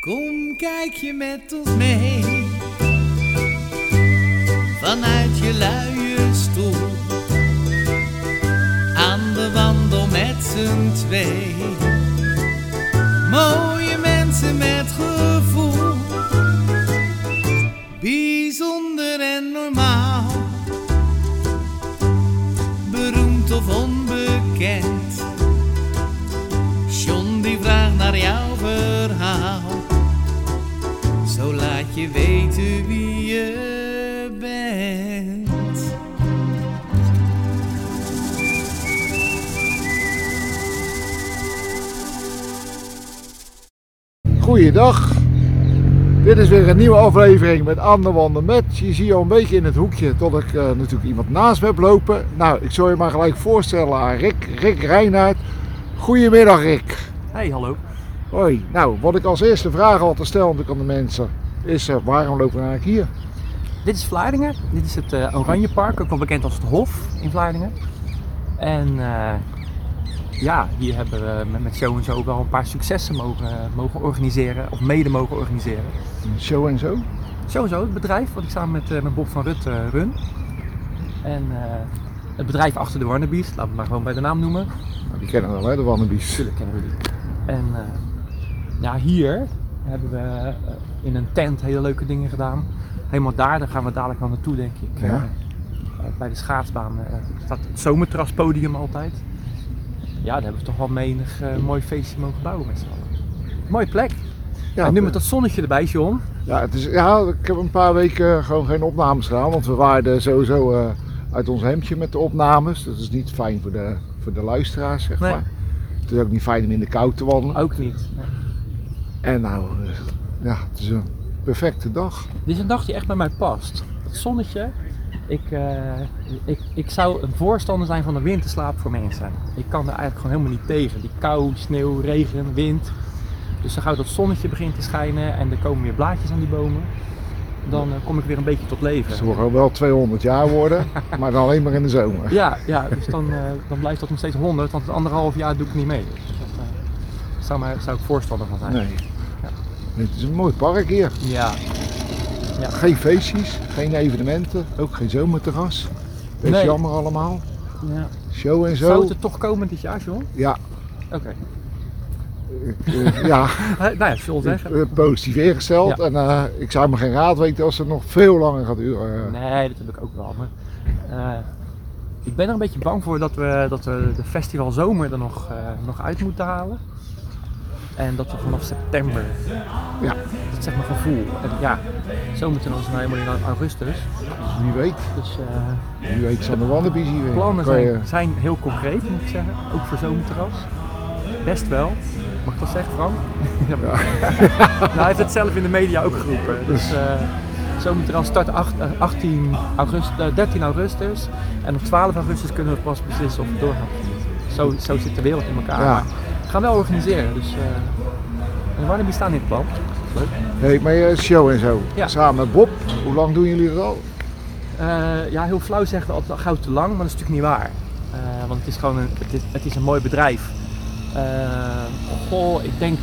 Kom, kijk je met ons mee. Vanuit je luie stoel. Aan de wandel met z'n twee. Mooie mensen met gevoel. Bijzonder en normaal. Beroemd of onbekend. John die vraagt naar jouw verhaal. Je weten wie je bent. Goeiedag. Dit is weer een nieuwe aflevering met Aan de Wandel met. Je ziet al een beetje in het hoekje tot ik eh, natuurlijk iemand naast me heb lopen. Nou, ik zal je maar gelijk voorstellen aan Rick, Rick Reinaert. Goedemiddag Rick. Hey, hallo. Hoi. Nou, wat ik als eerste vraag altijd stel natuurlijk aan de mensen is eh, waarom lopen we eigenlijk hier? Dit is Vlaardingen. Dit is het eh, Oranje Park, ook wel bekend als het Hof in Vlaardingen. En eh, ja, hier hebben we met, met Show en Zo ook wel een paar successen mogen, mogen organiseren, of mede mogen organiseren. Zo en zo. Show en Zo, het bedrijf wat ik samen met, met Bob van Rut run. En het bedrijf achter de Warnabies, laten we het maar gewoon bij de naam noemen. Nou, die kennen we wel hè, de Wannabies. Natuurlijk kennen we die. En ja, hier hebben we in een tent hele leuke dingen gedaan. Helemaal daar, daar gaan we dadelijk wel naartoe denk ik. Ja. Eh, eh, bij de schaatsbaan eh, staat het zomertraspodium altijd. Ja, daar hebben we toch wel menig eh, mooi feestje mogen bouwen met z'n allen. Mooie plek. Ja, en nu eh, met dat zonnetje erbij, John. Ja, het is, ja, ik heb een paar weken gewoon geen opnames gedaan, want we waren sowieso eh, uit ons hemdje met de opnames. Dat is niet fijn voor de, voor de luisteraars, zeg Nee. maar. Het is ook niet fijn om in de kou te wandelen. Ook niet. Nee. En nou, eh, ja, het is een perfecte dag. Dit is een dag die echt bij mij past. Het zonnetje. Ik, eh, ik, ik zou een voorstander zijn van een winterslaap voor mensen. Ik kan er eigenlijk gewoon helemaal niet tegen. Die kou, sneeuw, regen, wind. Dus zo gauw dat zonnetje begint te schijnen en er komen weer blaadjes aan die bomen. Dan eh, kom ik weer een beetje tot leven. Ze mogen wel 200 jaar worden, maar dan alleen maar in de zomer. Ja, ja dus dan, eh, dan blijft dat nog steeds 100, want het anderhalf jaar doe ik niet mee. Dus dat eh, zou, maar, zou ik voorstander van zijn. Nee. Het is een mooi park hier. Ja, Geen feestjes, geen evenementen, ook geen zomerterras. Best Nee. jammer allemaal. ja. Show en Zou zo. het er toch komen dit jaar, John? Ja, Oké. ik, eh, ja nou ja, John zeggen. eh, positief ingesteld. Ja. En eh, ik zou me geen raad weten als het nog veel langer gaat duren. Nee, dat heb ik ook wel. Maar, eh, ik ben er een beetje bang voor dat we, dat we de festival zomer er nog, eh, nog uit moeten halen. En dat we vanaf september, Ja, dat is zeg maar gevoel. En ja, zomer is nou helemaal in augustus. wie weet. Dus eh, Wie weet zijn de wannabies hier weer. plannen je- zijn, zijn heel concreet, moet ik zeggen. Ook voor zomerterras. Best wel. Mag ik dat zeggen, Frank? Ja. nou, hij heeft het zelf in de media ook geroepen. Dus eh zomerterras start acht- eh, 18 augustus, eh, 13 augustus. En op 12 augustus kunnen we pas beslissen of of niet. Zo, zo zit de wereld in elkaar. Ja. Gaan wel organiseren. Dus uh, wanneer die staan in het plan? Leuk. Nee, maar eh, show en zo. Ja. Samen met Bob. Hoe lang doen jullie dat al? Eh, ja, heel flauw zeggen altijd al gauw te lang, maar dat is natuurlijk niet waar. Eh, want het is gewoon een, het is, het is een mooi bedrijf. Eh, goh, ik denk.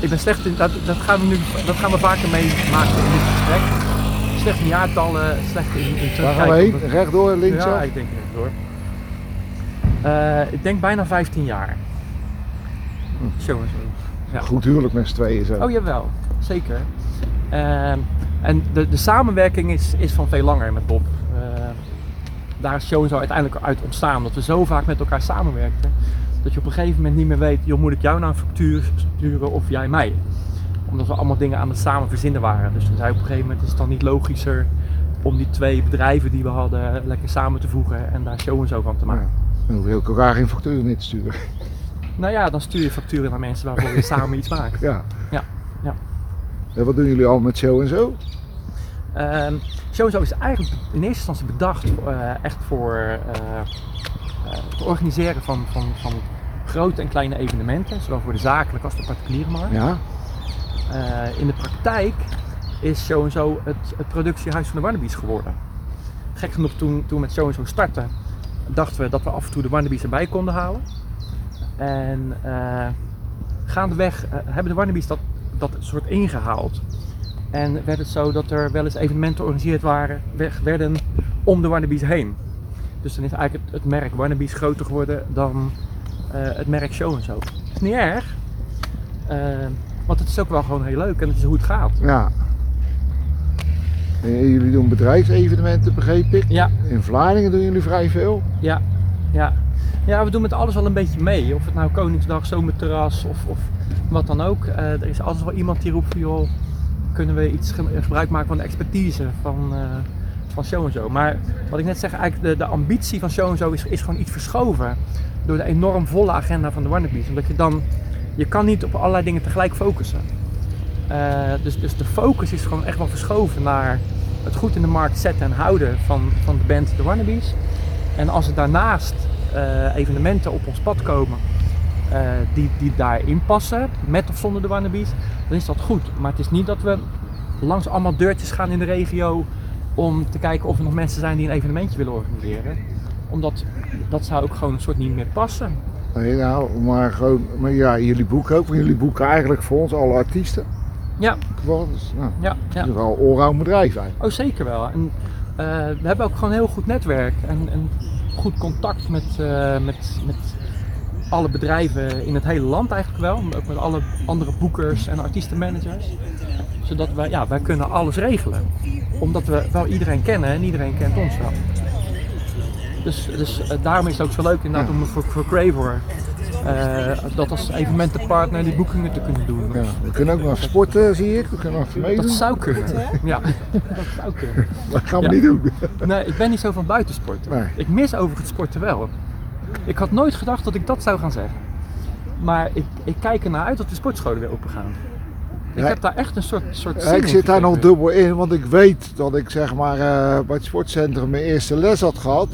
Ik ben slecht in. Dat, dat, gaan we nu, dat gaan we vaker meemaken in dit gesprek. Slecht in jaartallen, slecht in, in Waar gaan we heen? het- Rechtdoor, linksaf? Ja, ik denk het Eh, ik denk bijna 15 jaar. Zo en zo. Ja. Goed huwelijk met z'n tweeën zo. Oh jawel, zeker. Ehm, en de, de samenwerking is, is van veel langer met Bob. Eh, daar is Show zo uiteindelijk uit ontstaan. Dat we zo vaak met elkaar samenwerkten. Dat je op een gegeven moment niet meer weet, joh, moet ik jou nou een factuur sturen of jij mij? Omdat we allemaal dingen aan het samen verzinnen waren. Dus toen zei op een gegeven moment is het dan niet logischer om die twee bedrijven die we hadden lekker samen te voegen en daar Show en zo van te maken. Dan hoef je ook elkaar geen factuur in te sturen. Nou ja, dan stuur je facturen naar mensen waarvoor je samen iets maakt. Ja. Ja, ja. En wat doen jullie al met show en zo? Ehm Showzo is eigenlijk in eerste instantie bedacht eh, echt voor eh, eh, het organiseren van, van, van grote en kleine evenementen, zowel voor de zakelijke als de particuliere markt. Ja. In de praktijk is Showzo het, het productiehuis van de Warnabies geworden. Gek genoeg, toen, toen met Showzo startten, dachten we dat we af en toe de Warnabies erbij konden halen. En eh, gaandeweg eh, hebben de Wannabes dat, dat soort ingehaald. En werd het zo dat er wel eens evenementen georganiseerd waren, werden om de Wannabes heen. Dus dan is eigenlijk het, merk Wannabes groter geworden dan eh, het merk Show en Zo. is niet erg, want het is ook wel gewoon heel leuk en het is hoe het gaat. Ja. En jullie doen bedrijfsevenementen, begreep ik. Ja, In Vlaardingen doen jullie vrij veel. ja, ja. Ja, we doen met alles wel een beetje mee. Of het nou Koningsdag, Zomerterras of, of wat dan ook. Eh, er is altijd wel iemand die roept van joh, kunnen we iets ge- gebruik maken van de expertise van, eh, van Show en Zo. Maar wat ik net zeg, eigenlijk de, de ambitie van Show en Zo is, is gewoon iets verschoven. Door de enorm volle agenda van de Wannabes. Omdat je dan, je kan niet op allerlei dingen tegelijk focussen. Eh, dus, dus de focus is gewoon echt wel verschoven naar het goed in de markt zetten en houden van, van de band The Wannabes. En als er daarnaast eh, evenementen op ons pad komen eh, die, die daarin passen, met of zonder de Wannabes, dan is dat goed. Maar het is niet dat we langs allemaal deurtjes gaan in de regio om te kijken of er nog mensen zijn die een evenementje willen organiseren. Omdat dat zou ook gewoon een soort niet meer passen. Nee, nou, maar gewoon, maar ja, jullie boeken ook. Jullie boeken eigenlijk voor ons alle artiesten. Ja, Gewoon, Dus, nou, ja, ja. het is wel een allround bedrijf eigenlijk. Oh, zeker wel. En, eh, we hebben ook gewoon een heel goed netwerk en, en goed contact met, eh, met, met alle bedrijven in het hele land eigenlijk wel. Maar ook met alle andere boekers en artiestenmanagers. Zodat wij, ja, wij kunnen alles regelen. Omdat we wel iedereen kennen en iedereen kent ons wel. Dus, dus eh, daarom is het ook zo leuk inderdaad om voor, voor Cravor dat als evenementenpartner die boekingen te kunnen doen. Ja, we kunnen ook nog even sporten, zie ik. We kunnen nog meedoen. Dat zou kunnen. Ja, dat zou kunnen. Dat gaan we Ja. niet doen. Nee, ik ben niet zo van buitensporten. Nee. Ik mis overigens sporten wel. Ik had nooit gedacht dat ik dat zou gaan zeggen. Maar ik, ik kijk ernaar uit dat de sportscholen weer open gaan. Ik Ja. heb daar echt een soort, soort Ja, ik zit daar nog dubbel in, want ik weet dat ik zeg maar eh, bij het sportcentrum mijn eerste les had gehad.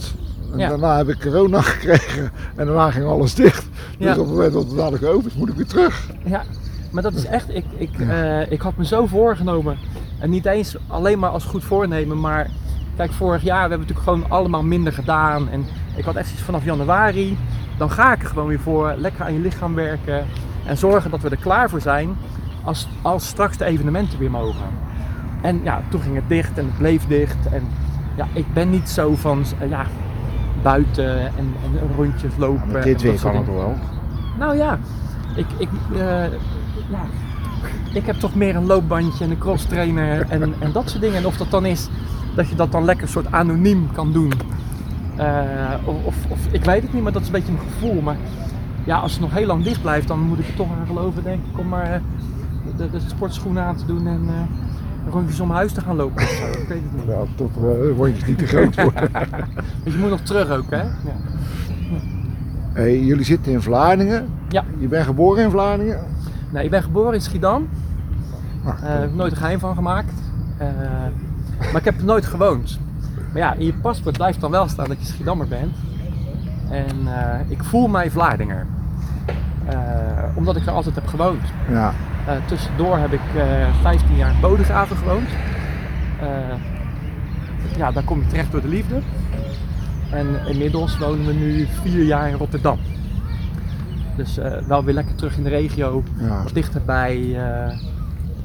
En Ja. daarna heb ik corona gekregen en daarna ging alles dicht. Dus op het moment dat het dadelijk open is, moet ik weer terug. Ja, maar dat is echt, ik, ik, eh, ik had me zo voorgenomen. En niet eens alleen maar als goed voornemen, maar kijk, vorig jaar we hebben natuurlijk gewoon allemaal minder gedaan. En ik had echt iets vanaf januari, dan ga ik er gewoon weer voor. Lekker aan je lichaam werken en zorgen dat we er klaar voor zijn als, als straks de evenementen weer mogen. En ja, toen ging het dicht en het bleef dicht. En ja, ik ben niet zo van, eh, ja, buiten en, en rondjes lopen. En dit weer kan het wel. Nou ja, ik, ik, eh, ja, ik heb toch meer een loopbandje en een cross trainer en, en dat soort dingen. En of dat dan is dat je dat dan lekker soort anoniem kan doen. Eh, of, of, of ik weet het niet, maar dat is een beetje een gevoel. Maar ja, als het nog heel lang dicht blijft, dan moet ik er toch aan geloven, denk ik, om maar eh, de, de sportschoenen aan te doen en rondjes om huis te gaan lopen of zo. Ik weet het niet. Ja, tot de rondjes niet te groot worden. Want je moet nog terug ook, hè? Ja. hey, jullie zitten in Vlaardingen. Ja. Je bent geboren in Vlaardingen. Nee, ik ben geboren in Schiedam. Ah, Eh, heb ik nooit een geheim van gemaakt. Eh, maar ik heb er nooit gewoond. Maar ja, in je paspoort blijft dan wel staan dat je Schiedammer bent. En eh, ik voel mij Vlaardinger. Omdat ik er altijd heb gewoond. ja. Eh, tussendoor heb ik eh 15 jaar in Bodegraven gewoond. Eh, ja, daar kom je terecht door de liefde. En inmiddels wonen we nu vier jaar in Rotterdam. Dus wel weer lekker terug in de regio ja. dichter bij,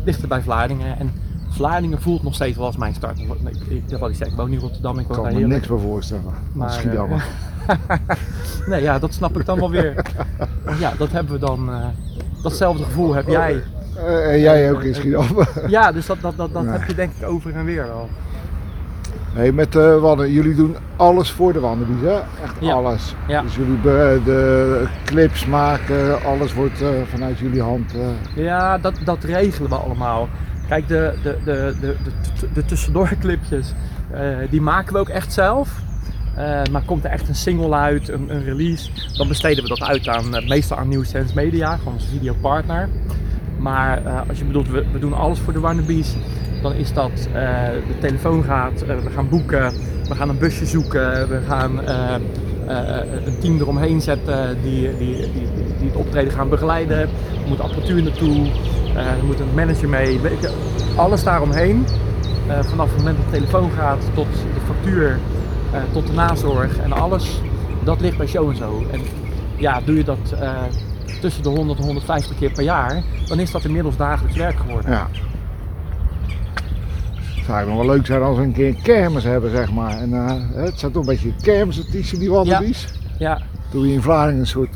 dichter bij Vlaardingen. En Vlaardingen voelt nog steeds wel als mijn start. Ik, ik, ik ik woon niet in Rotterdam, ik Ik kan daar me niks meer voorstellen. Maar. Nee, ja, dat snap ik dan wel weer. Ja, dat hebben we dan. eh, datzelfde gevoel heb jij. Eh, en jij ook in Schiedammer. Ja, dus dat, dat, dat, dat Nee. heb je denk ik over en weer wel. Hey, met de Wannen, jullie doen alles voor de Wandenbies, hè? Echt Ja. alles. Ja. Dus jullie de clips maken, alles wordt eh, vanuit jullie hand. eh, Ja, dat, dat regelen we allemaal. Kijk, de, de, de, de, de, tussendoorclipjes, eh, die maken we ook echt zelf. Eh, maar komt er echt een single uit, een, een release, dan besteden we dat uit aan, eh, meestal aan New Sense Media, gewoon onze videopartner. Maar eh, als je bedoelt, we, we doen alles voor de Wannabies, dan is dat de telefoon gaat, we gaan boeken, we gaan een busje zoeken, we gaan een team eromheen zetten die, die, die, die het optreden gaan begeleiden. Er moet apparatuur naartoe, er moet een manager mee, alles daaromheen. Vanaf het moment dat de telefoon gaat tot de factuur, eh, tot de nazorg en alles, dat ligt bij Show en Zo. En ja, doe je dat eh, tussen de 100 en 150 keer per jaar, dan is dat inmiddels dagelijks werk geworden. Ja. Het zou nog wel leuk zijn als we een keer een kermis hebben, zeg maar. En, eh, het zou toch een beetje kermisartiesten, die wandelbies. Ja, Toen we in Vlaardingen een soort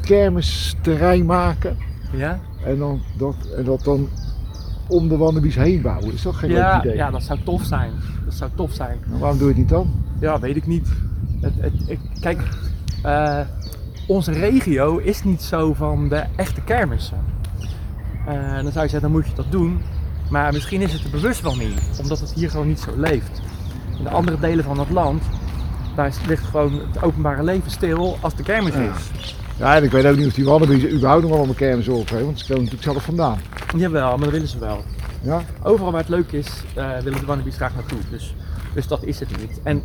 kermisterrein maken. ja, En, dan, dat, en dat dan om de wandelbies heen bouwen. Is toch geen ja, leuk idee? ja, dat zou tof zijn. Dat zou tof zijn. Nou, waarom doe je het niet dan? Ja, weet ik niet. Het, het, ik, kijk, eh, onze regio is niet zo van de echte kermissen. Eh, dan zou je zeggen, dan moet je dat doen. Maar misschien is het er bewust wel niet, omdat het hier gewoon niet zo leeft. In de andere delen van het land, daar ligt gewoon het openbare leven stil als de kermis is. Ja, en ik weet ook niet of die wandelbies überhaupt nog wel op een kermis opgeven, want ze komen natuurlijk zelf vandaan. Jawel, maar dat willen ze wel. Ja? Overal waar het leuk is, eh, willen de wannabies graag naartoe. Dus, dus dat is het niet. En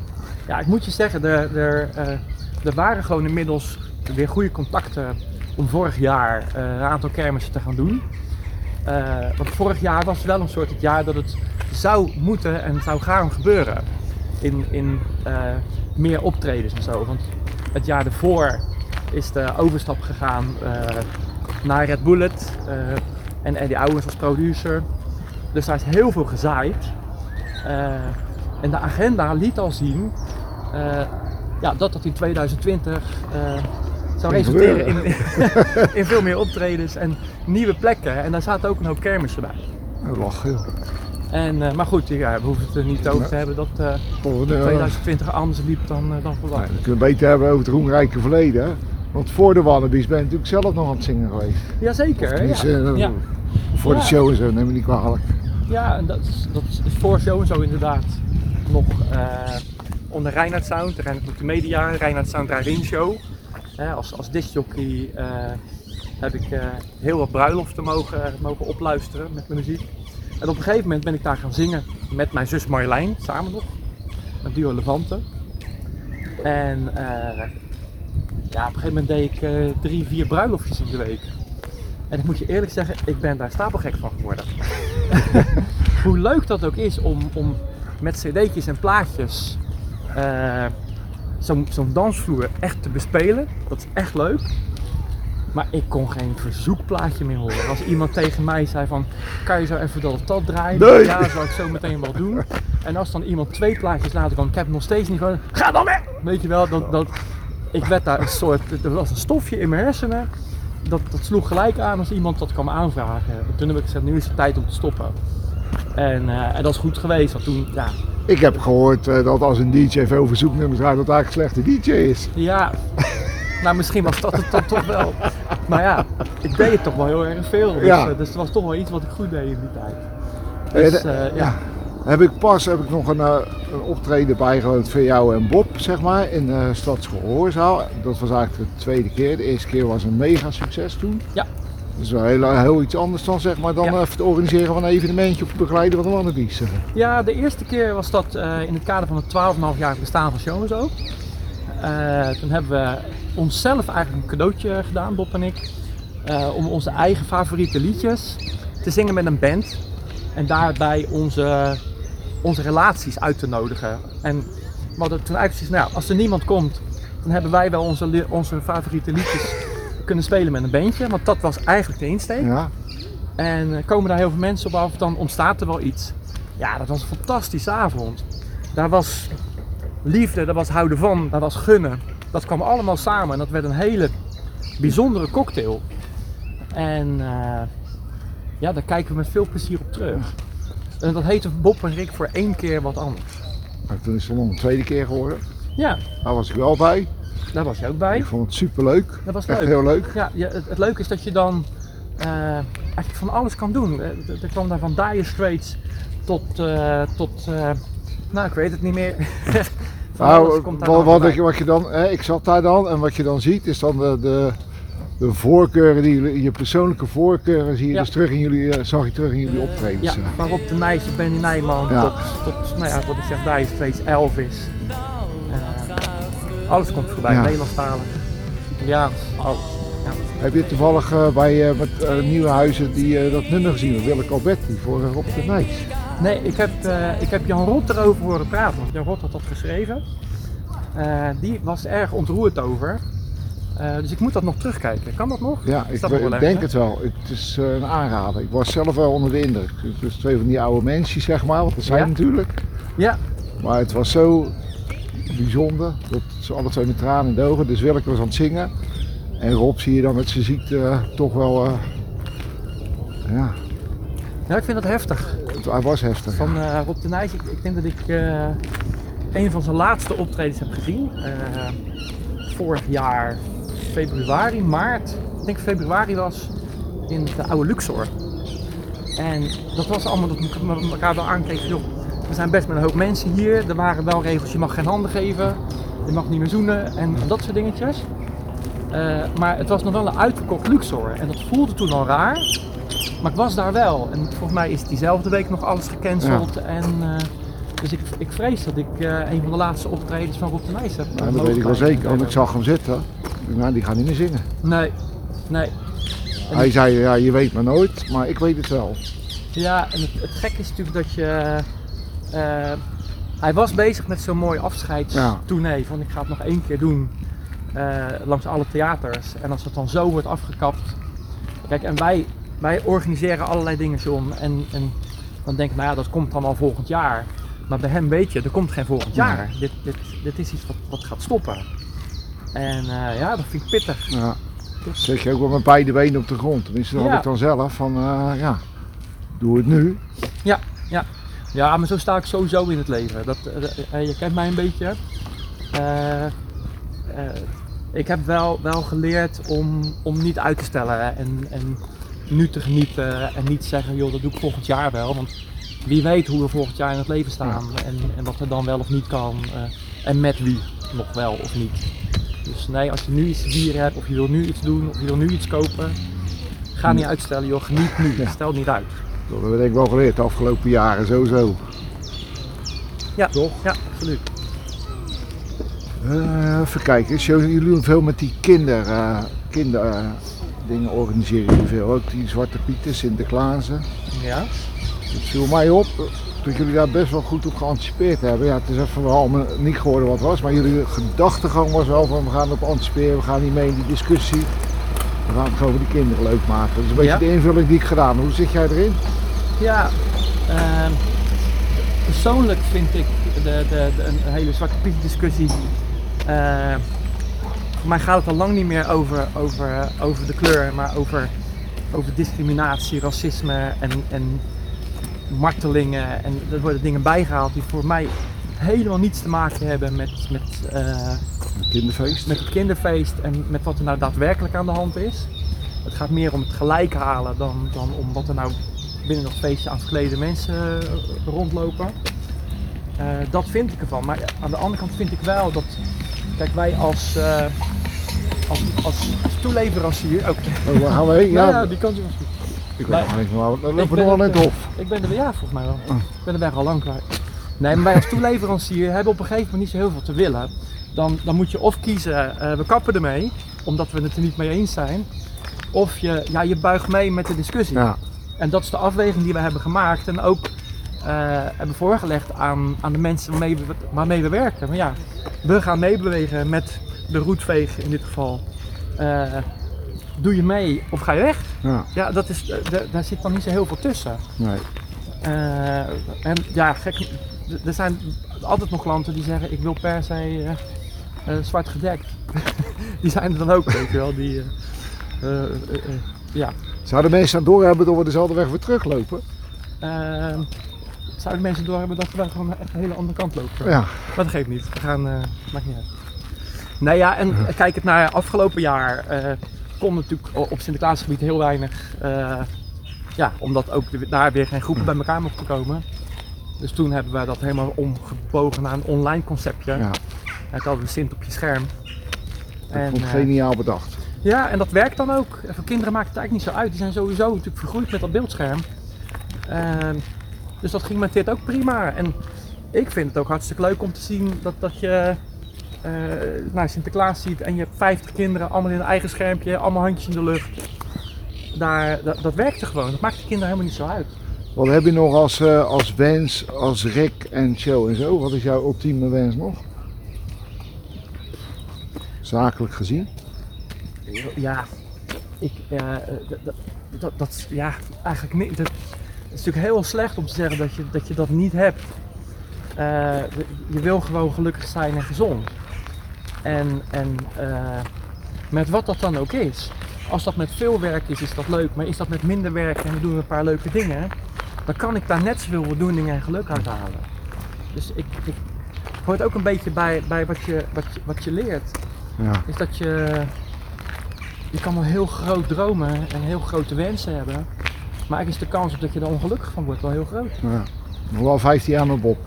ja, ik moet je zeggen, er, er, eh, er waren gewoon inmiddels weer goede contacten om vorig jaar eh, een aantal kermissen te gaan doen. Want vorig jaar was wel een soort het jaar dat het zou moeten en zou gaan gebeuren. In, in meer optredens en zo. Want het jaar ervoor is de overstap gegaan eh, naar Red Bullet. eh, en Eddie Owens als producer. Dus daar is heel veel gezaaid. Eh, en de agenda liet al zien ja, dat dat in 2020 eh, zou resulteren in, in veel meer optredens en nieuwe plekken. En daar zaten ook een hoop kermissen bij. Lach, joh. En, eh, maar goed, ja, we hoeven het er niet over te hebben dat eh, 2020 anders liep dan, eh, dan verwacht. dan kunnen we beter hebben over het roemrijke verleden. hè. Want voor de wandelbies ben je natuurlijk zelf nog aan het zingen geweest. Jazeker. Ja. Ja. Voor Ja. de show en zo, neem me niet kwalijk. Ja, en dat is, dat is voor show en zo inderdaad nog eh, onder Reinhard Sound, de Reinhard Multimedia, Reinhard Sound Drive-In Show. Hè, als, als discjockey eh, heb ik heel wat bruiloften mogen, mogen opluisteren met mijn muziek. En op een gegeven moment ben ik daar gaan zingen met mijn zus Marjolein, samen nog, met duo Levante. En eh, ja, op een gegeven moment deed ik eh, drie, vier bruiloftjes in de week. En ik moet je eerlijk zeggen, ik ben daar stapelgek van geworden. Hoe leuk dat ook is om, om met cd'tjes en plaatjes eh, zo'n zo'n dansvloer echt te bespelen. Dat is echt leuk. Maar ik kon geen verzoekplaatje meer horen. Als iemand tegen mij zei van, kan je zo even dat of dat draaien? Nee. Ja, zou ik zo meteen wel doen. En als dan iemand twee plaatjes later kwam, ik heb nog steeds niet gewoon, ga dan weg! Weet je wel, dat, dat, ik werd daar een soort, er was een stofje in mijn hersenen. Dat, dat sloeg gelijk aan als iemand dat kwam aanvragen. En toen heb ik gezegd, nu is het tijd om te stoppen. En, eh, en dat is goed geweest, want toen, ja, Ik heb gehoord eh, dat als een DJ veel verzoeknummers draait, dat hij eigenlijk een slechte DJ is. ja, nou misschien was dat het dan toch wel. Maar ja, ik deed het toch wel heel erg veel. Dus, Ja. eh, dus het was toch wel iets wat ik goed deed in die tijd. Dus ja. Heb ik pas heb ik nog een, eh, een optreden bijgewoond voor jou en Bob, zeg maar, in de Stadsgehoorzaal. Dat was eigenlijk de tweede keer. De eerste keer was een mega succes toen. Ja. Dat is wel heel, heel iets anders dan, zeg maar, dan Ja. even het organiseren van een evenementje of het begeleiden van een wannabies. Ja, de eerste keer was dat eh, in het kader van het 12,5 jaar bestaan van Show en Zo. Eh, toen hebben we onszelf eigenlijk een cadeautje gedaan, Bob en ik. eh, om onze eigen favoriete liedjes te zingen met een band. En daarbij onze, onze relaties uit te nodigen. En we hadden toen eigenlijk zoiets, nou, als er niemand komt, dan hebben wij wel onze, onze favoriete liedjes kunnen spelen met een bandje. Want dat was eigenlijk de insteek. Ja. En eh, komen daar heel veel mensen op af, dan ontstaat er wel iets. Ja, dat was een fantastische avond. Daar was liefde, daar was houden van, daar was gunnen. Dat kwam allemaal samen en dat werd een hele bijzondere cocktail. En eh, ja, daar kijken we met veel plezier op terug. En dat heette Bob en Rick voor één keer wat anders. Maar toen is het nog een tweede keer geworden. Ja, Daar was ik wel bij. daar was je ook bij. Ik vond het super leuk. Dat was Echt leuk. heel leuk. Ja, je, het, het leuke is dat je dan eh, eigenlijk van alles kan doen. Eh, Er kwam daar van Dire Straits tot, eh, tot eh, nou ik weet het niet meer. Nou, wat, wat, ik, wat je dan, hè, ik zat daar dan en wat je dan ziet is dan de, de, de voorkeuren, die, je persoonlijke voorkeuren zie je Ja. dus terug in jullie, eh, zag je terug in jullie optredens. Ja, eh. van Rob de Nijs, Benny Nijman Ja. tot, tot, nou ja, wat ik zeg, Straits, Elvis. Eh, alles komt voorbij, Ja. Nederlandstalig, Italiaans, alles. Ja. Heb je toevallig eh, bij eh, met eh, Nieuwe Huizen die, eh, dat nummer gezien, Willeke Alberti voor eh, Rob de Nijs? Nee, ik heb, eh, ik heb Jan Rot erover horen praten, want Jan Rot had dat geschreven. Eh, die was er erg ontroerd over. Eh, dus ik moet dat nog terugkijken. Kan dat nog? Ja, ik, nog denk het wel. Het is eh, een aanrader. Ik was zelf wel onder de indruk. Dus twee van die oude mensen, zeg maar, want dat zijn Ja. natuurlijk. Ja, Maar het was zo bijzonder. Dat ze alle twee met tranen in de ogen. Dus Willeke was aan het zingen. En Rob zie je dan met zijn ziekte eh, toch wel... ja, ja, ik vind dat heftig. het, hij was heftig. Van Rob de Nijs, ik, ik denk dat ik een van zijn laatste optredens heb gezien. Vorig jaar februari, maart. Ik denk februari was in de oude Luxor. En dat was allemaal dat we elkaar wel aankregen. Joh, we zijn best met een hoop mensen hier. Er waren wel regels, je mag geen handen geven. Je mag niet meer zoenen en dat soort dingetjes. Eh, maar het was nog wel een uitverkocht Luxor. En dat voelde toen al raar. Maar ik was daar wel. En volgens mij is diezelfde week nog alles gecanceld. En, eh, dus ik, ik vrees dat ik eh, een van de laatste optredens van Rob de Nijs heb. Ja, dat weet ik wel zeker, want ik zag hem zitten. Nou, die gaat niet meer zingen. Nee, nee. En Hij zei, ja, je weet maar nooit, maar ik weet het wel. Ja, en het, het gekke is natuurlijk dat je. eh, hij was bezig met zo'n mooi afscheidstournee. Van ik ga het nog één keer doen eh, langs alle theaters. En als het dan zo wordt afgekapt. Kijk, en wij, wij organiseren allerlei dingen, John. En, en dan denk ik, nou ja, dat komt dan al volgend jaar. Maar bij hem weet je, er komt geen volgend jaar. Dit, dit, dit is iets wat, wat gaat stoppen. En eh, ja, dat vind ik pittig. Ja. Zeg je ook wel met beide benen op de grond. Tenminste, dat Ja. had ik dan zelf van, eh, ja, doe het nu. Ja, maar zo sta ik sowieso in het leven. Dat, eh, je kent mij een beetje. Ik heb wel, wel geleerd om, om niet uit te stellen en, en nu te genieten en niet zeggen, joh, dat doe ik volgend jaar wel. Want wie weet hoe we volgend jaar in het leven staan en, en wat er dan wel of niet kan en met wie nog wel of niet. Dus nee, als je nu iets te vieren hebt of je wil nu iets doen of je wil nu iets kopen, ga niet uitstellen joh, geniet nu, Ja. stel niet uit. Dat hebben we denk ik wel geleerd de afgelopen jaren, sowieso. Ja, Toch? ja, absoluut. Eh, even kijken, jullie doen veel met die kinder, eh, kinder eh, dingen organiseren jullie veel. Ook die Zwarte Pieten, Sinterklaasen. Ja. Het viel mij op dat jullie daar best wel goed op geanticipeerd hebben. Ja, het is even wel niet geworden wat het was, maar jullie gedachtegang was wel van we gaan op anticiperen, we gaan niet mee in die discussie. We gaan het gewoon voor die kinderen leuk maken. Dat is een beetje Ja. de invulling die ik gedaan. heb. Hoe zit jij erin? Ja, ehm, persoonlijk vind ik de, de, de- een hele Zwarte Piet discussie. eh, voor mij gaat het al lang niet meer over, over, over de kleur, maar over, over discriminatie, racisme en, en martelingen. En er worden dingen bijgehaald die voor mij helemaal niets te maken hebben met, met, eh, kinderfeest. met het kinderfeest en met wat er nou daadwerkelijk aan de hand is. Het gaat meer om het gelijk halen dan, dan om wat er nou binnen dat feestje aan verklede mensen eh, rondlopen. Eh, dat vind ik ervan. Maar aan de andere kant vind ik wel dat, kijk wij als, eh, als, als, als toeleverancier, ook, Oh, waar gaan we heen? ja, Ja, die kant is wel goed. Ik weet Nee. nog niet, maar lopen we ben nog wel eh, hof. Ik ben er, ja volgens mij wel. Oh. Ik ben de weg al lang kwijt. Nee, maar wij als toeleverancier hebben op een gegeven moment niet zo heel veel te willen. Dan, dan moet je of kiezen, eh, we kappen ermee, omdat we het er niet mee eens zijn. Of je, ja, je buigt mee met de discussie. Ja, En dat is de afweging die we hebben gemaakt en ook eh, hebben voorgelegd aan, aan de mensen waarmee we, waarmee we werken. Maar ja, we gaan meebewegen met de roetveeg in dit geval. Eh, doe je mee of ga je weg? ja, Ja, dat is, eh, daar- zit dan niet zo heel veel tussen. nee. Eh, en ja, gek, er zijn altijd nog klanten die zeggen ik wil per se eh, zwart gedekt. die zijn er dan ook, weet je wel. Die, ja. Zouden mensen aan doorhebben dat we dezelfde weg weer teruglopen? Eh, zouden mensen doorhebben dat we dan gewoon echt een hele andere kant lopen? Ja, Maar dat geeft niet. We gaan, maakt niet uit. Nee ja, en kijk het naar afgelopen jaar. Kon natuurlijk op Sinterklaasgebied heel weinig. eh, ja, omdat ook de- daar weer geen groepen bij elkaar mochten komen. Dus toen hebben we dat helemaal omgebogen naar een online conceptje. ja. Het hadden we Sint op je scherm. ik En, vond het eh, geniaal bedacht. ja, en dat werkt dan ook. En voor kinderen maakt het eigenlijk niet zo uit. Die zijn sowieso natuurlijk vergroeid met dat beeldscherm. Ehm, dus dat ging met dit ook prima. En ik vind het ook hartstikke leuk om te zien dat, dat je eh nou, Sinterklaas ziet en je hebt 50 kinderen allemaal in een eigen schermpje, allemaal handjes in de lucht. Daar, dat, dat werkte gewoon. Dat maakt de kinderen helemaal niet zo uit. Wat heb je nog als, eh, als wens, als Rick en show en zo? Wat is jouw ultieme wens nog? Zakelijk gezien? ja, ik, eh, dat, dat, ja, eigenlijk niet. Dat, het is natuurlijk heel slecht om te zeggen dat je dat, je dat niet hebt. Je wil gewoon gelukkig zijn en gezond. En, en eh, met wat dat dan ook is. Als dat met veel werk is, is dat leuk. Maar is dat met minder werk en we doen een paar leuke dingen, dan kan ik daar net zoveel voldoening en geluk uit halen. Dus ik, ik hoort ook een beetje bij, bij wat, je, wat, je, wat je leert. Ja. Is dat je, je kan wel heel groot dromen en heel grote wensen hebben. Maar eigenlijk is de kans op dat je er ongelukkig van wordt wel heel groot. ja. Nog wel 15 jaar met Bob.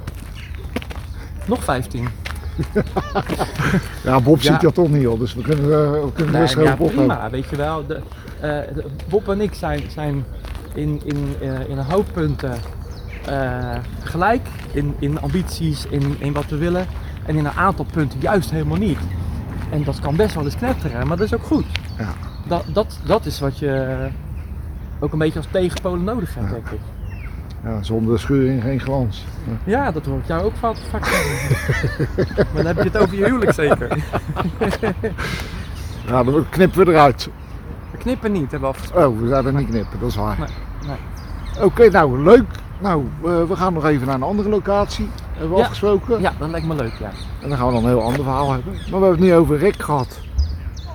Nog 15. Ja, Bob Ja. ziet dat toch niet al, dus we kunnen, eh, we kunnen Nee, rustig maar ja, hebben. prima, weet je wel. De, eh, de- Bob en ik zijn, zijn in, in, eh, in een hoop punten gelijk. In, in ambities, in, in wat we willen. En in een aantal punten juist helemaal niet. En dat kan best wel eens knetteren, maar dat is ook goed. Ja. Dat, dat, dat is wat je ook een beetje als tegenpolen nodig hebt, Ja. denk ik. Ja, zonder schuring geen glans. Ja, dat hoor ik jou ook vaak, vaak zeggen. maar dan heb je het over je huwelijk zeker. Ja, dan knippen we eruit. We knippen niet, hebben we afgesproken. Oh, we zouden niet knippen, dat is waar. Nee, nee. Oké, nou leuk. Nou, eh, we gaan nog even naar een andere locatie. Hebben we Ja. afgesproken. Ja, dat lijkt me leuk, ja. En dan gaan we dan een heel ander verhaal hebben. Maar we hebben het nu over Rick gehad.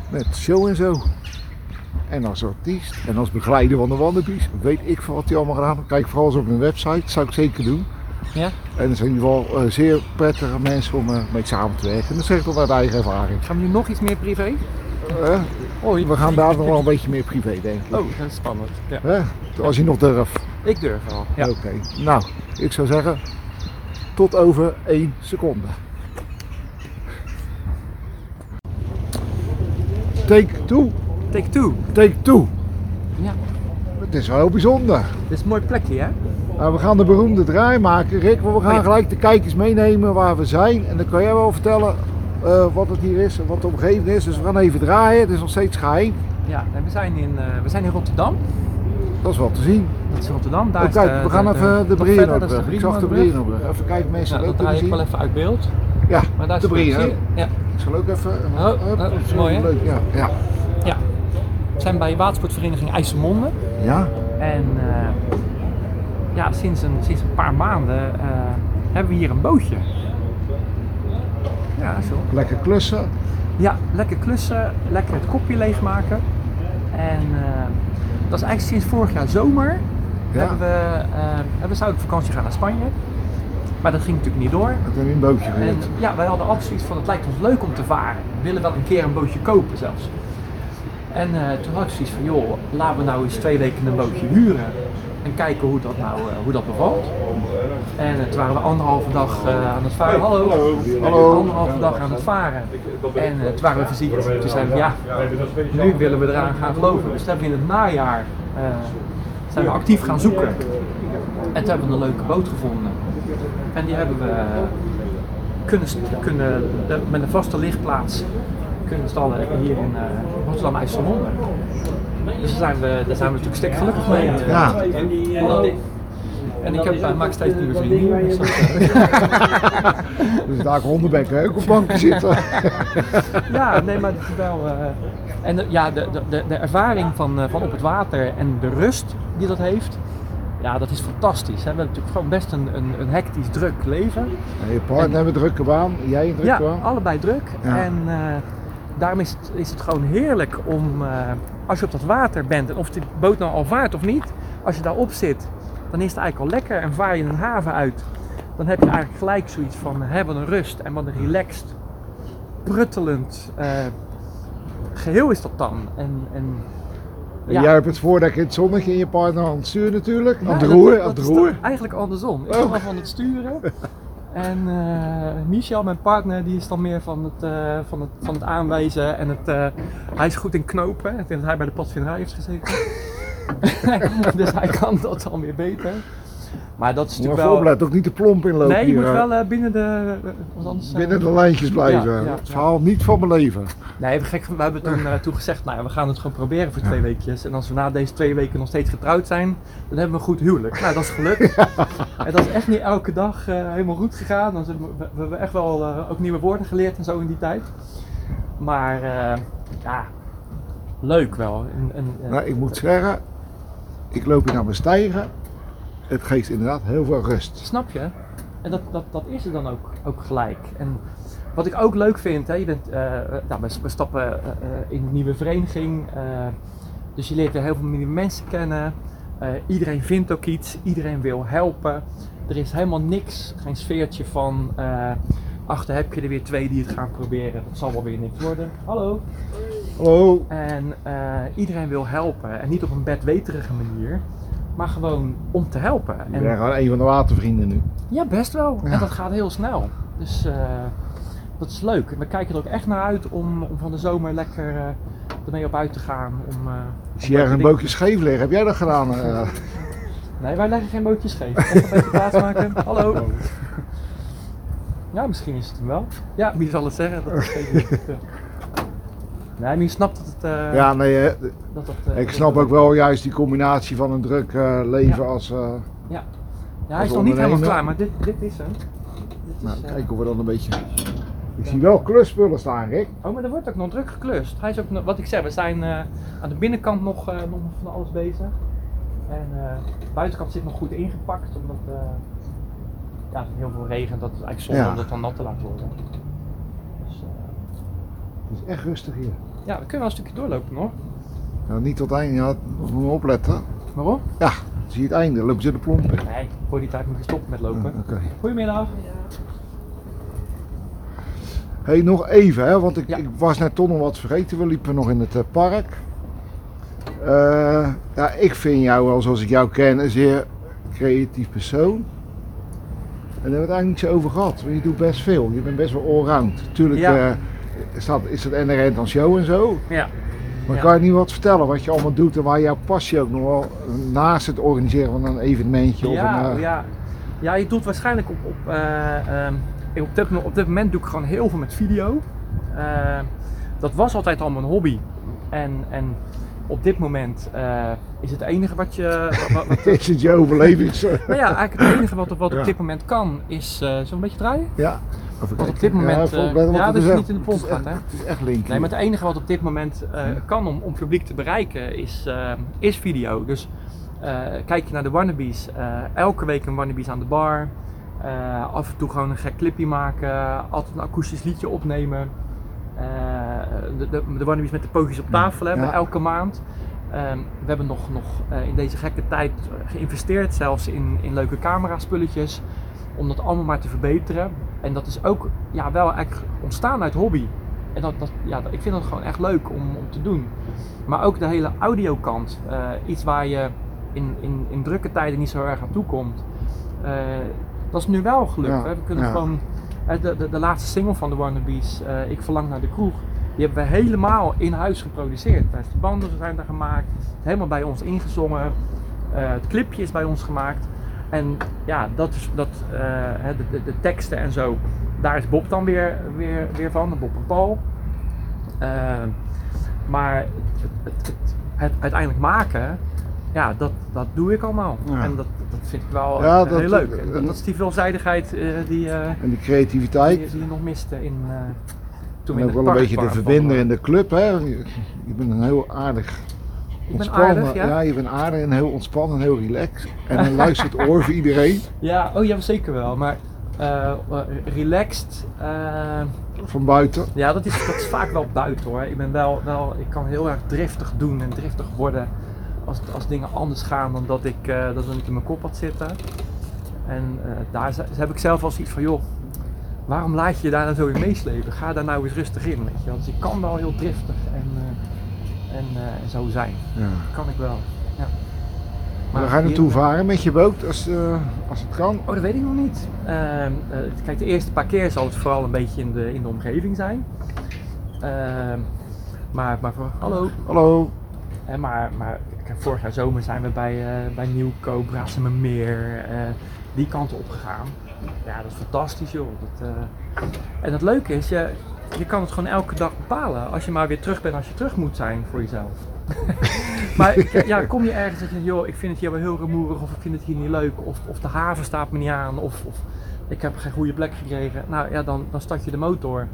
Met show en zo. En als artiest en als begeleider van de Wanderbies. Weet ik veel wat hij allemaal gedaan. Kijk vooral eens op mijn website. Dat zou ik zeker doen. Ja? En het zijn in ieder geval eh, zeer prettige mensen om eh, mee samen te werken. En dat zeg ik uit eigen ervaring. Gaan we nu nog iets meer privé? Eh, Oei. we gaan daar nog wel een beetje meer privé, denk ik. Oh, dat is spannend. Ja. Als je nog durft. Ik durf wel. Ja. Oké. Nou, ik zou zeggen, tot over één seconde. Take two, Take two. take two. Ja. Het is wel heel bijzonder. Dit is een mooi plekje, hè? Nou, we gaan de beroemde draai maken, Rick. Maar we gaan Oh ja. gelijk de kijkers meenemen waar we zijn. En dan kan jij wel vertellen eh, wat het hier is en wat de omgeving is. Dus we gaan even draaien. Het is nog steeds geheim. Ja, en we zijn in, eh, we zijn in Rotterdam. Dat is wel te zien. Dat is Rotterdam. Daar Oh, is kijk, de- we gaan de- even de is terug. Ik zag de Even kijken, mensen Ja, dat draai ik wel even uit beeld. Ja, Maar daar is de je? Ja. Ik zal ook even. Oh, oh, dat is mooi, hè? Leuk, ja. Ja. We zijn bij watersportvereniging IJsselmonde. ja. En eh, ja, sinds een, sinds een paar maanden eh, hebben we hier een bootje. Ja, zo. Lekker klussen. Ja, lekker klussen, lekker het kopje leegmaken. En eh, dat is eigenlijk sinds vorig jaar zomer. Ja. Hebben we, hebben we zouden op vakantie gaan naar Spanje. Maar dat ging natuurlijk niet door. Dat heb je een bootje En geleerd. ja, wij hadden altijd zoiets van het lijkt ons leuk om te varen. We willen wel een keer een bootje kopen zelfs. En eh, toen had ik zoiets van joh, laten we nou eens twee weken een bootje huren. En kijken hoe dat nou eh, hoe dat bevalt. En eh, toen waren we anderhalve dag aan het varen. Hallo. Hallo. Anderhalve dag aan het varen. En toen waren we verziekt. Toen zeiden we ja, nu willen we eraan gaan geloven. Dus toen hebben we in het najaar zijn we actief gaan zoeken. En toen hebben we een leuke boot gevonden. En die hebben we kunnen, kunnen met een vaste lichtplaats kunnen stallen hier in eh, Rotterdam IJsselmonde. Dus daar zijn we, daar zijn we natuurlijk stek gelukkig mee. Ja. En ik heb, eh, maak steeds nieuwe vrienden. Dus dat, eh, Dus daar hondenbekken ook op zitten. ja, nee, maar het is wel. eh, en eh, ja, de, de- de, de ervaring van, eh, van op het water en de rust die dat heeft, ja, dat is fantastisch. Hè. We hebben natuurlijk gewoon best een, een, een hectisch druk leven. En je partner heeft een drukke baan, jij een drukke Ja, baan. allebei druk. Ja. En eh, daarom is het, is het gewoon heerlijk om, eh, als je op dat water bent, en of die boot nou al vaart of niet, als je daarop zit, dan is het eigenlijk al lekker en vaar je een haven uit. Dan heb je eigenlijk gelijk zoiets van, hè, wat een rust en wat een relaxed, pruttelend eh, geheel is dat dan. En, en, En Jij hebt het voordek in het zonnetje en je partner aan het stuur natuurlijk. Ja, aan het dat- roer, dat aan het is roer. dan Eigenlijk andersom. Ik Oh. ben wel van het sturen. En eh Michel, mijn partner, die is dan meer van het, eh, van het, van het aanwijzen. En het, eh, hij is goed in knopen. Ik denk dat hij bij de padvinderij heeft gezeten. dus hij kan dat dan weer beter. Maar dat is natuurlijk wel opletten, ook niet de plomp inlopen Nee, je hier, moet wel eh, binnen de... eh, anders, eh, binnen de lijntjes blijven. ja, ja, het verhaal niet van mijn leven. Nee, we, gek, we hebben toen, toen gezegd, nou ja, we gaan het gewoon proberen voor twee weekjes. En als we na deze twee weken nog steeds getrouwd zijn, dan hebben we een goed huwelijk. Nou, dat is gelukt. En dat is echt niet elke dag helemaal goed gegaan. We, we hebben echt wel ook nieuwe woorden geleerd en zo in die tijd. Maar ja, leuk wel. En, en, Nou, ik moet zeggen, ik loop hier naar mijn stijgen. Het geeft inderdaad heel veel rust. Snap je? En dat, dat, dat is er dan ook, ook gelijk. En wat ik ook leuk vind, hè, je bent, eh, nou, we, stappen eh, eh, in een nieuwe vereniging. dus je leert weer heel veel nieuwe mensen kennen. Iedereen vindt ook iets, iedereen wil helpen. Er is helemaal niks, geen sfeertje van. achter heb je er weer twee die het gaan proberen. Dat zal wel weer niks worden. Hallo. Hallo. En iedereen wil helpen. En niet op een bedweterige manier, maar gewoon om te helpen. Ik En- ben gewoon een van de watervrienden nu. ja, best wel. Ja. En dat gaat heel snel. Dus eh, dat is leuk. We kijken er ook echt naar uit om, om van de zomer lekker eh, ermee op uit te gaan. Om, eh, om Ik zie ergens een bootje scheef liggen. Heb jij dat gedaan? eh? Nee, wij leggen geen bootjes scheef. Even een beetje plaatsmaken. Hallo. Ja, misschien is het hem wel. Ja, wie zal het zeggen? Dat is. Nee, maar je snapt dat het... eh, ja, nee, eh, dat dat, eh, ik snap ook wel juist die combinatie van een druk leven Ja. als... eh, Ja, hij is nog niet helemaal klaar, maar dit, dit is hem. Dit nou, kijken of we dan een beetje... Ik zie wel klusspullen staan, Rick. Oh, maar er wordt ook nog druk geklust. Hij is ook, wat ik zeg, we zijn aan de binnenkant nog, nog van alles bezig. En de buitenkant zit nog goed ingepakt, omdat ja, er heel veel regen, dat is eigenlijk zonde Ja. om dat dan nat te laten worden. Dus Het is echt rustig hier. Ja, we kunnen wel een stukje doorlopen nog. Nou, niet tot het einde, ja, moet je opletten. Waarom? Ja, zie je het einde, lopen ze de plomp in. Nee, voor die tijd moet je stoppen met lopen. Ja, Oké. Goedemiddag. Hey, nog even, hè, want ik, Ja. ik was net toch nog wat vergeten. We liepen nog in het eh, park. Eh, ja, ik vind jou wel, zoals ik jou ken, een zeer creatief persoon. En daar hebben we het eigenlijk niet zo over gehad. Want je doet best veel. Je bent best wel allround. Tuurlijk Ja. eh, is, dat, is het NRN dan show en zo. Ja. Maar Ja. kan je niet wat vertellen wat je allemaal doet en waar jouw passie ook nog wel naast het organiseren van een evenementje Ja, of een... eh, ja. ja, je doet waarschijnlijk op, op, eh, ehm, op, dit, mo- op dit moment doe ik gewoon heel veel met video. Eh, dat was altijd al mijn hobby. En, en op dit moment is het enige wat je. Wat, wat- is het je overlevings... nou ja, eigenlijk het enige wat, wat Ja. op dit moment kan is. een beetje draaien? ja. Of ik- Want op dit moment, Ja, eh, ja, het dat is echt- niet in de is gaat, hè? Het is echt link. Nee, maar het enige wat op dit moment eh, kan om, om publiek te bereiken is, eh, is video. Dus eh, kijk je naar de Wannabes, eh, elke week een Wannabes aan de bar. Eh, af en toe gewoon een gek clipje maken, altijd een akoestisch liedje opnemen. Eh, de, de, de Wannabes met de pootjes op tafel hebben, Ja. elke maand. Ehm, we hebben nog, nog eh, in deze gekke tijd geïnvesteerd, zelfs in, in leuke camera-spulletjes, om dat allemaal maar te verbeteren. En dat is ook ja, wel eigenlijk ontstaan uit hobby. En dat, dat, ja, ik vind dat gewoon echt leuk om, om te doen. Maar ook de hele audiokant, eh iets waar je in, in, in drukke tijden niet zo erg aan toe komt. Eh, dat is nu wel gelukt. Ja, hè. We kunnen ja. gewoon, de, de, de laatste single van de Wannabes, eh Ik Verlang naar de Kroeg, die hebben we helemaal in huis geproduceerd. De banden zijn daar gemaakt, helemaal bij ons ingezongen. Het clipje is bij ons gemaakt. En ja, dat is, dat, eh, de, de, de teksten en zo, daar is Bob dan weer, weer, weer van, Bob en Paul. Eh, maar het, het, het, het uiteindelijk maken, ja, dat, dat doe ik allemaal. Ja. En dat, dat vind ik wel Ja, dat- heel leuk. En dat, is die veelzijdigheid eh, die, En die creativiteit. die, die je nog miste in, toen En in ook wel een beetje de verbinder in de club, hè? Je bent een heel aardig. Ik ben ontspannen- aardig, ja? je bent aardig en heel ontspannen en heel relaxed. En een luistert oor voor iedereen. Ja, oh ja, zeker wel. Maar eh, eh, relaxed, eh, Van buiten. Ja, dat is, dat is vaak wel buiten hoor. Ik ben wel, wel, ik kan heel erg driftig doen en driftig worden als, als dingen anders gaan dan dat ik, eh, dat ik in mijn kop had zitten. En daar heb ik zelf wel zoiets van, joh, waarom laat je je daar nou zo in meeslepen? Ga daar nou eens rustig in, weet je. Dus ik kan wel heel driftig en, en, en zo zijn. Ja. Kan ik wel, ja. Maar waar ga je hier- naartoe varen met je boot als, eh, als het kan? Oh, dat weet ik nog niet. Ehm, eh, kijk, de eerste paar keer zal het vooral een beetje in de, in de omgeving zijn. Ehm, maar, maar voor, hallo. Hallo. Maar, maar kijk, vorig jaar zomer zijn we bij, bij Nieuwkoop, Brassemermeer, eh die kant op gegaan. Ja, dat is fantastisch joh. Dat, En het leuke is, je, je kan het gewoon elke dag bepalen. Als je maar weer terug bent als je terug moet zijn voor jezelf. maar ja, kom je ergens dat je joh, ik vind het hier wel heel rumoerig of ik vind het hier niet leuk of, of de haven staat me niet aan of, of ik heb geen goede plek gekregen. Nou ja, dan, dan start je de motor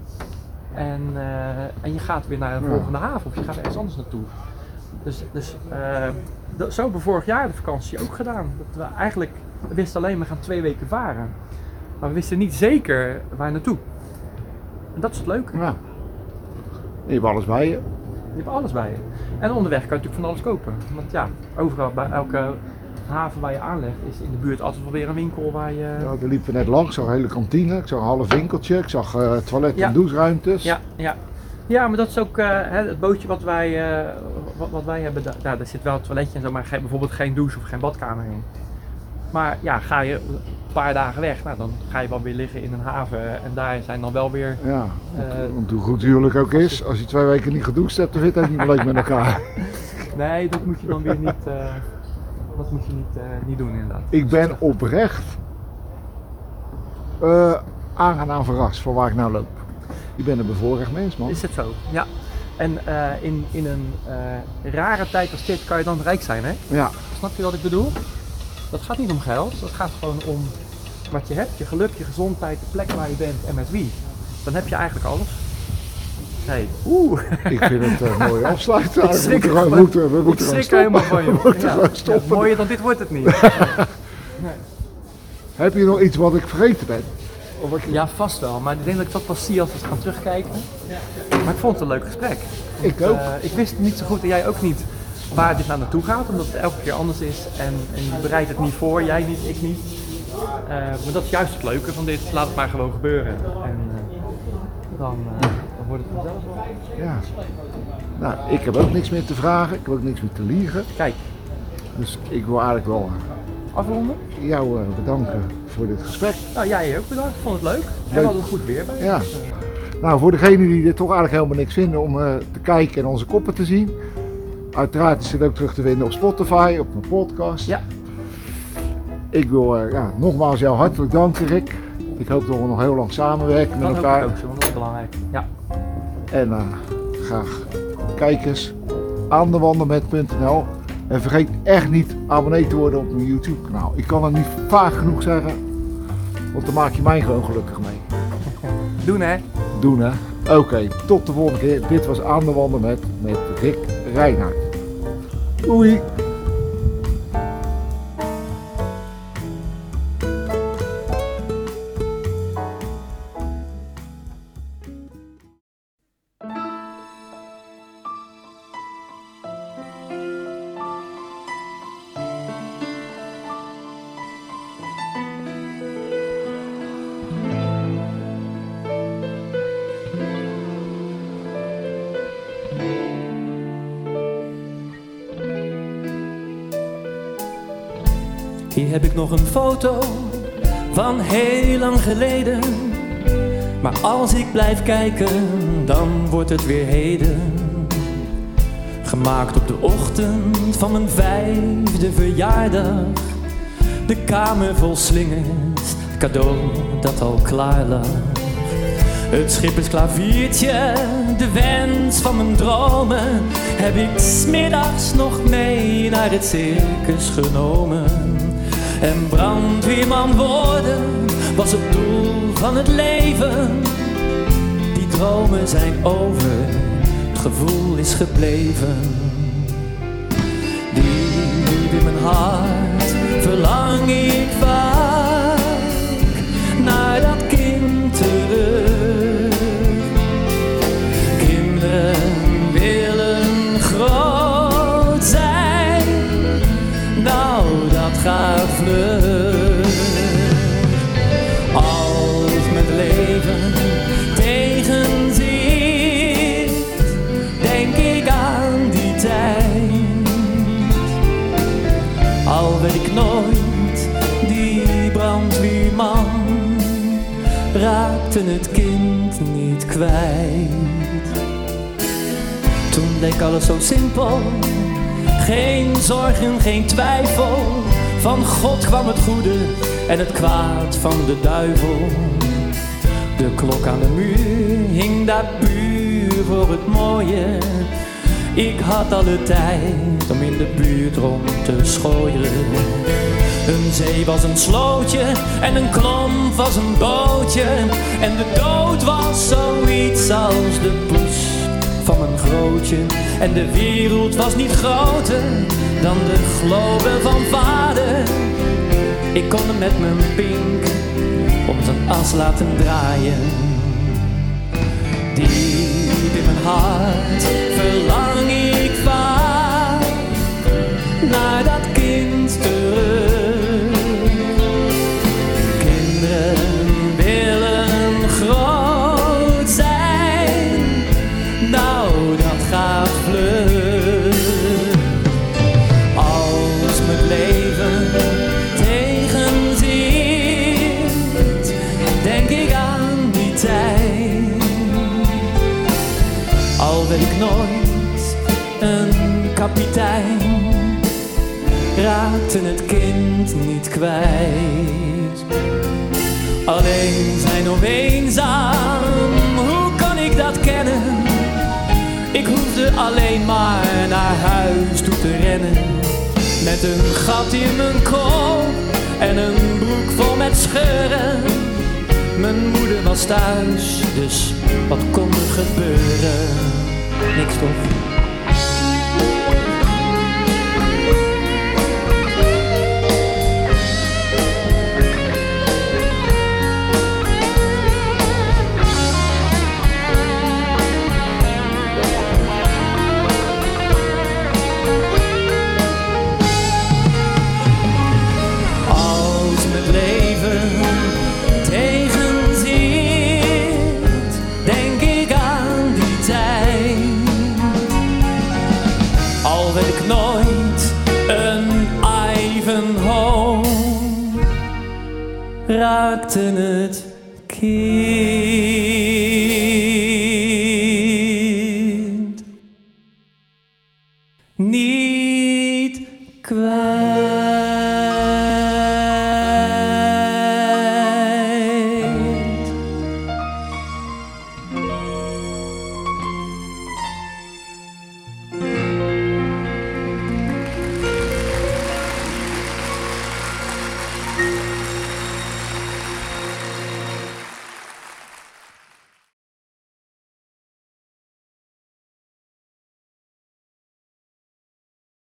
En, eh, en je gaat weer naar de volgende haven of je gaat ergens anders naartoe. Dus, dus eh, dat, zo hebben we vorig jaar de vakantie ook gedaan. Dat we eigenlijk we wisten alleen we gaan twee weken varen. Maar we wisten niet zeker waar naartoe. En dat is het leuke. Ja. Je hebt alles bij je. Je hebt alles bij je. En onderweg kan je natuurlijk van alles kopen. Want ja, overal bij elke haven waar je aanlegt is in de buurt altijd wel weer een winkel waar je... Ja, daar liepen we net langs, ik zag een hele kantine, ik zag een half winkeltje, ik zag eh, toilet Ja. en doucheruimtes. Ja, ja. ja, maar dat is ook eh, het bootje wat wij, eh, wat, wat wij hebben. Daar, daar zit wel een toiletje en zo, maar bijvoorbeeld geen douche of geen badkamer in. Maar ja, ga je een paar dagen weg, nou, dan ga je wel weer liggen in een haven en daar zijn dan wel weer... Ja, eh, want hoe goed huwelijk ook is, als je twee weken niet gedoucht hebt, dan zit het niet leuk met elkaar. nee, dat moet je dan weer niet, eh, dat moet je niet, eh, niet doen inderdaad. Ik ben oprecht eh, aangenaam verrast van waar ik nou loop. Ik ben een bevoorrecht mens, man. Is het zo? Ja. En in, in een rare tijd als dit kan je dan rijk zijn, hè? Ja, Snap je wat ik bedoel? Dat gaat niet om geld, dat gaat gewoon om wat je hebt, je geluk, je gezondheid, de plek waar je bent en met wie. Dan heb je eigenlijk alles. Hey, oeh, ik vind het een mooie afsluiter. Ik We moeten gewoon, ervan. moeten, we ik moeten helemaal We moeten Ja, ja, stoppen. mooier dan dit wordt het niet. Heb je nog iets wat ik vergeten ben? Of ik, Ja, vast wel, maar ik denk dat ik dat pas zie als we het gaan terugkijken. Maar ik vond het een leuk gesprek. ik ook. Eh, ik wist niet zo goed en jij ook niet waar dit nou naartoe gaat, omdat het elke keer anders is en, en je bereidt het niet voor, jij niet, ik niet. Eh, maar dat is juist het leuke van dit, laat het maar gewoon gebeuren. En eh, dan, eh, dan wordt het vanzelf wel. Ja. Nou, ik heb ook niks meer te vragen, ik heb ook niks meer te liegen. Kijk, Dus ik wil eigenlijk wel afronden. jou bedanken voor dit gesprek. Nou, jij ook bedankt, ik vond het leuk. En we hadden het goed weer bij. Ja. Nou, voor degenen die er toch eigenlijk helemaal niks vinden om te kijken en onze koppen te zien. Uiteraard is het ook terug te vinden op Spotify, op mijn podcast. Ja. Ik wil eh, ja, nogmaals jou hartelijk danken, Rick. Ik hoop dat we nog heel lang samenwerken met dat elkaar. ik ook zo, dat is belangrijk. Ja, En eh, graag kijkers aan de wandelmet.nl. En vergeet echt niet abonnee te worden op mijn YouTube kanaal. Ik kan het niet vaak genoeg zeggen, want dan maak je mij gewoon gelukkig mee. doen hè. Doen hè. Oké, tot de volgende keer. Dit was aan de wandel met, met Rick Reinhardt. 喂 Heb ik nog een foto van heel lang geleden. Maar als ik blijf kijken, dan wordt het weer heden. Gemaakt op de ochtend van mijn vijfde verjaardag. De kamer vol slingers, cadeau dat al klaar lag. Het schippersklaviertje, de wens van mijn dromen, heb ik smiddags nog mee naar het circus genomen. En brandweerman worden was het doel van het leven. Die dromen zijn over, het gevoel is gebleven. Diep in mijn hart verlang ik vaak het kind niet kwijt. Toen leek alles zo simpel, geen zorgen, geen twijfel. Van God kwam het goede en het kwaad van de duivel. De klok aan de muur hing daar puur voor het mooie. Ik had alle tijd om in de buurt rond te schooien. Een zee was een slootje en een klomp was een bootje. En de dood was zoiets als de poes van een grootje. En de wereld was niet groter dan de globe van vader. Ik kon hem met mijn pink om zijn as laten draaien. Diep in mijn hart Alleen zijn of eenzaam, hoe kan ik dat kennen? Ik hoefde alleen maar naar huis toe te rennen. Met een gat in mijn kop en een broek vol met scheuren. Mijn moeder was thuis, dus wat kon er gebeuren? Niks toch?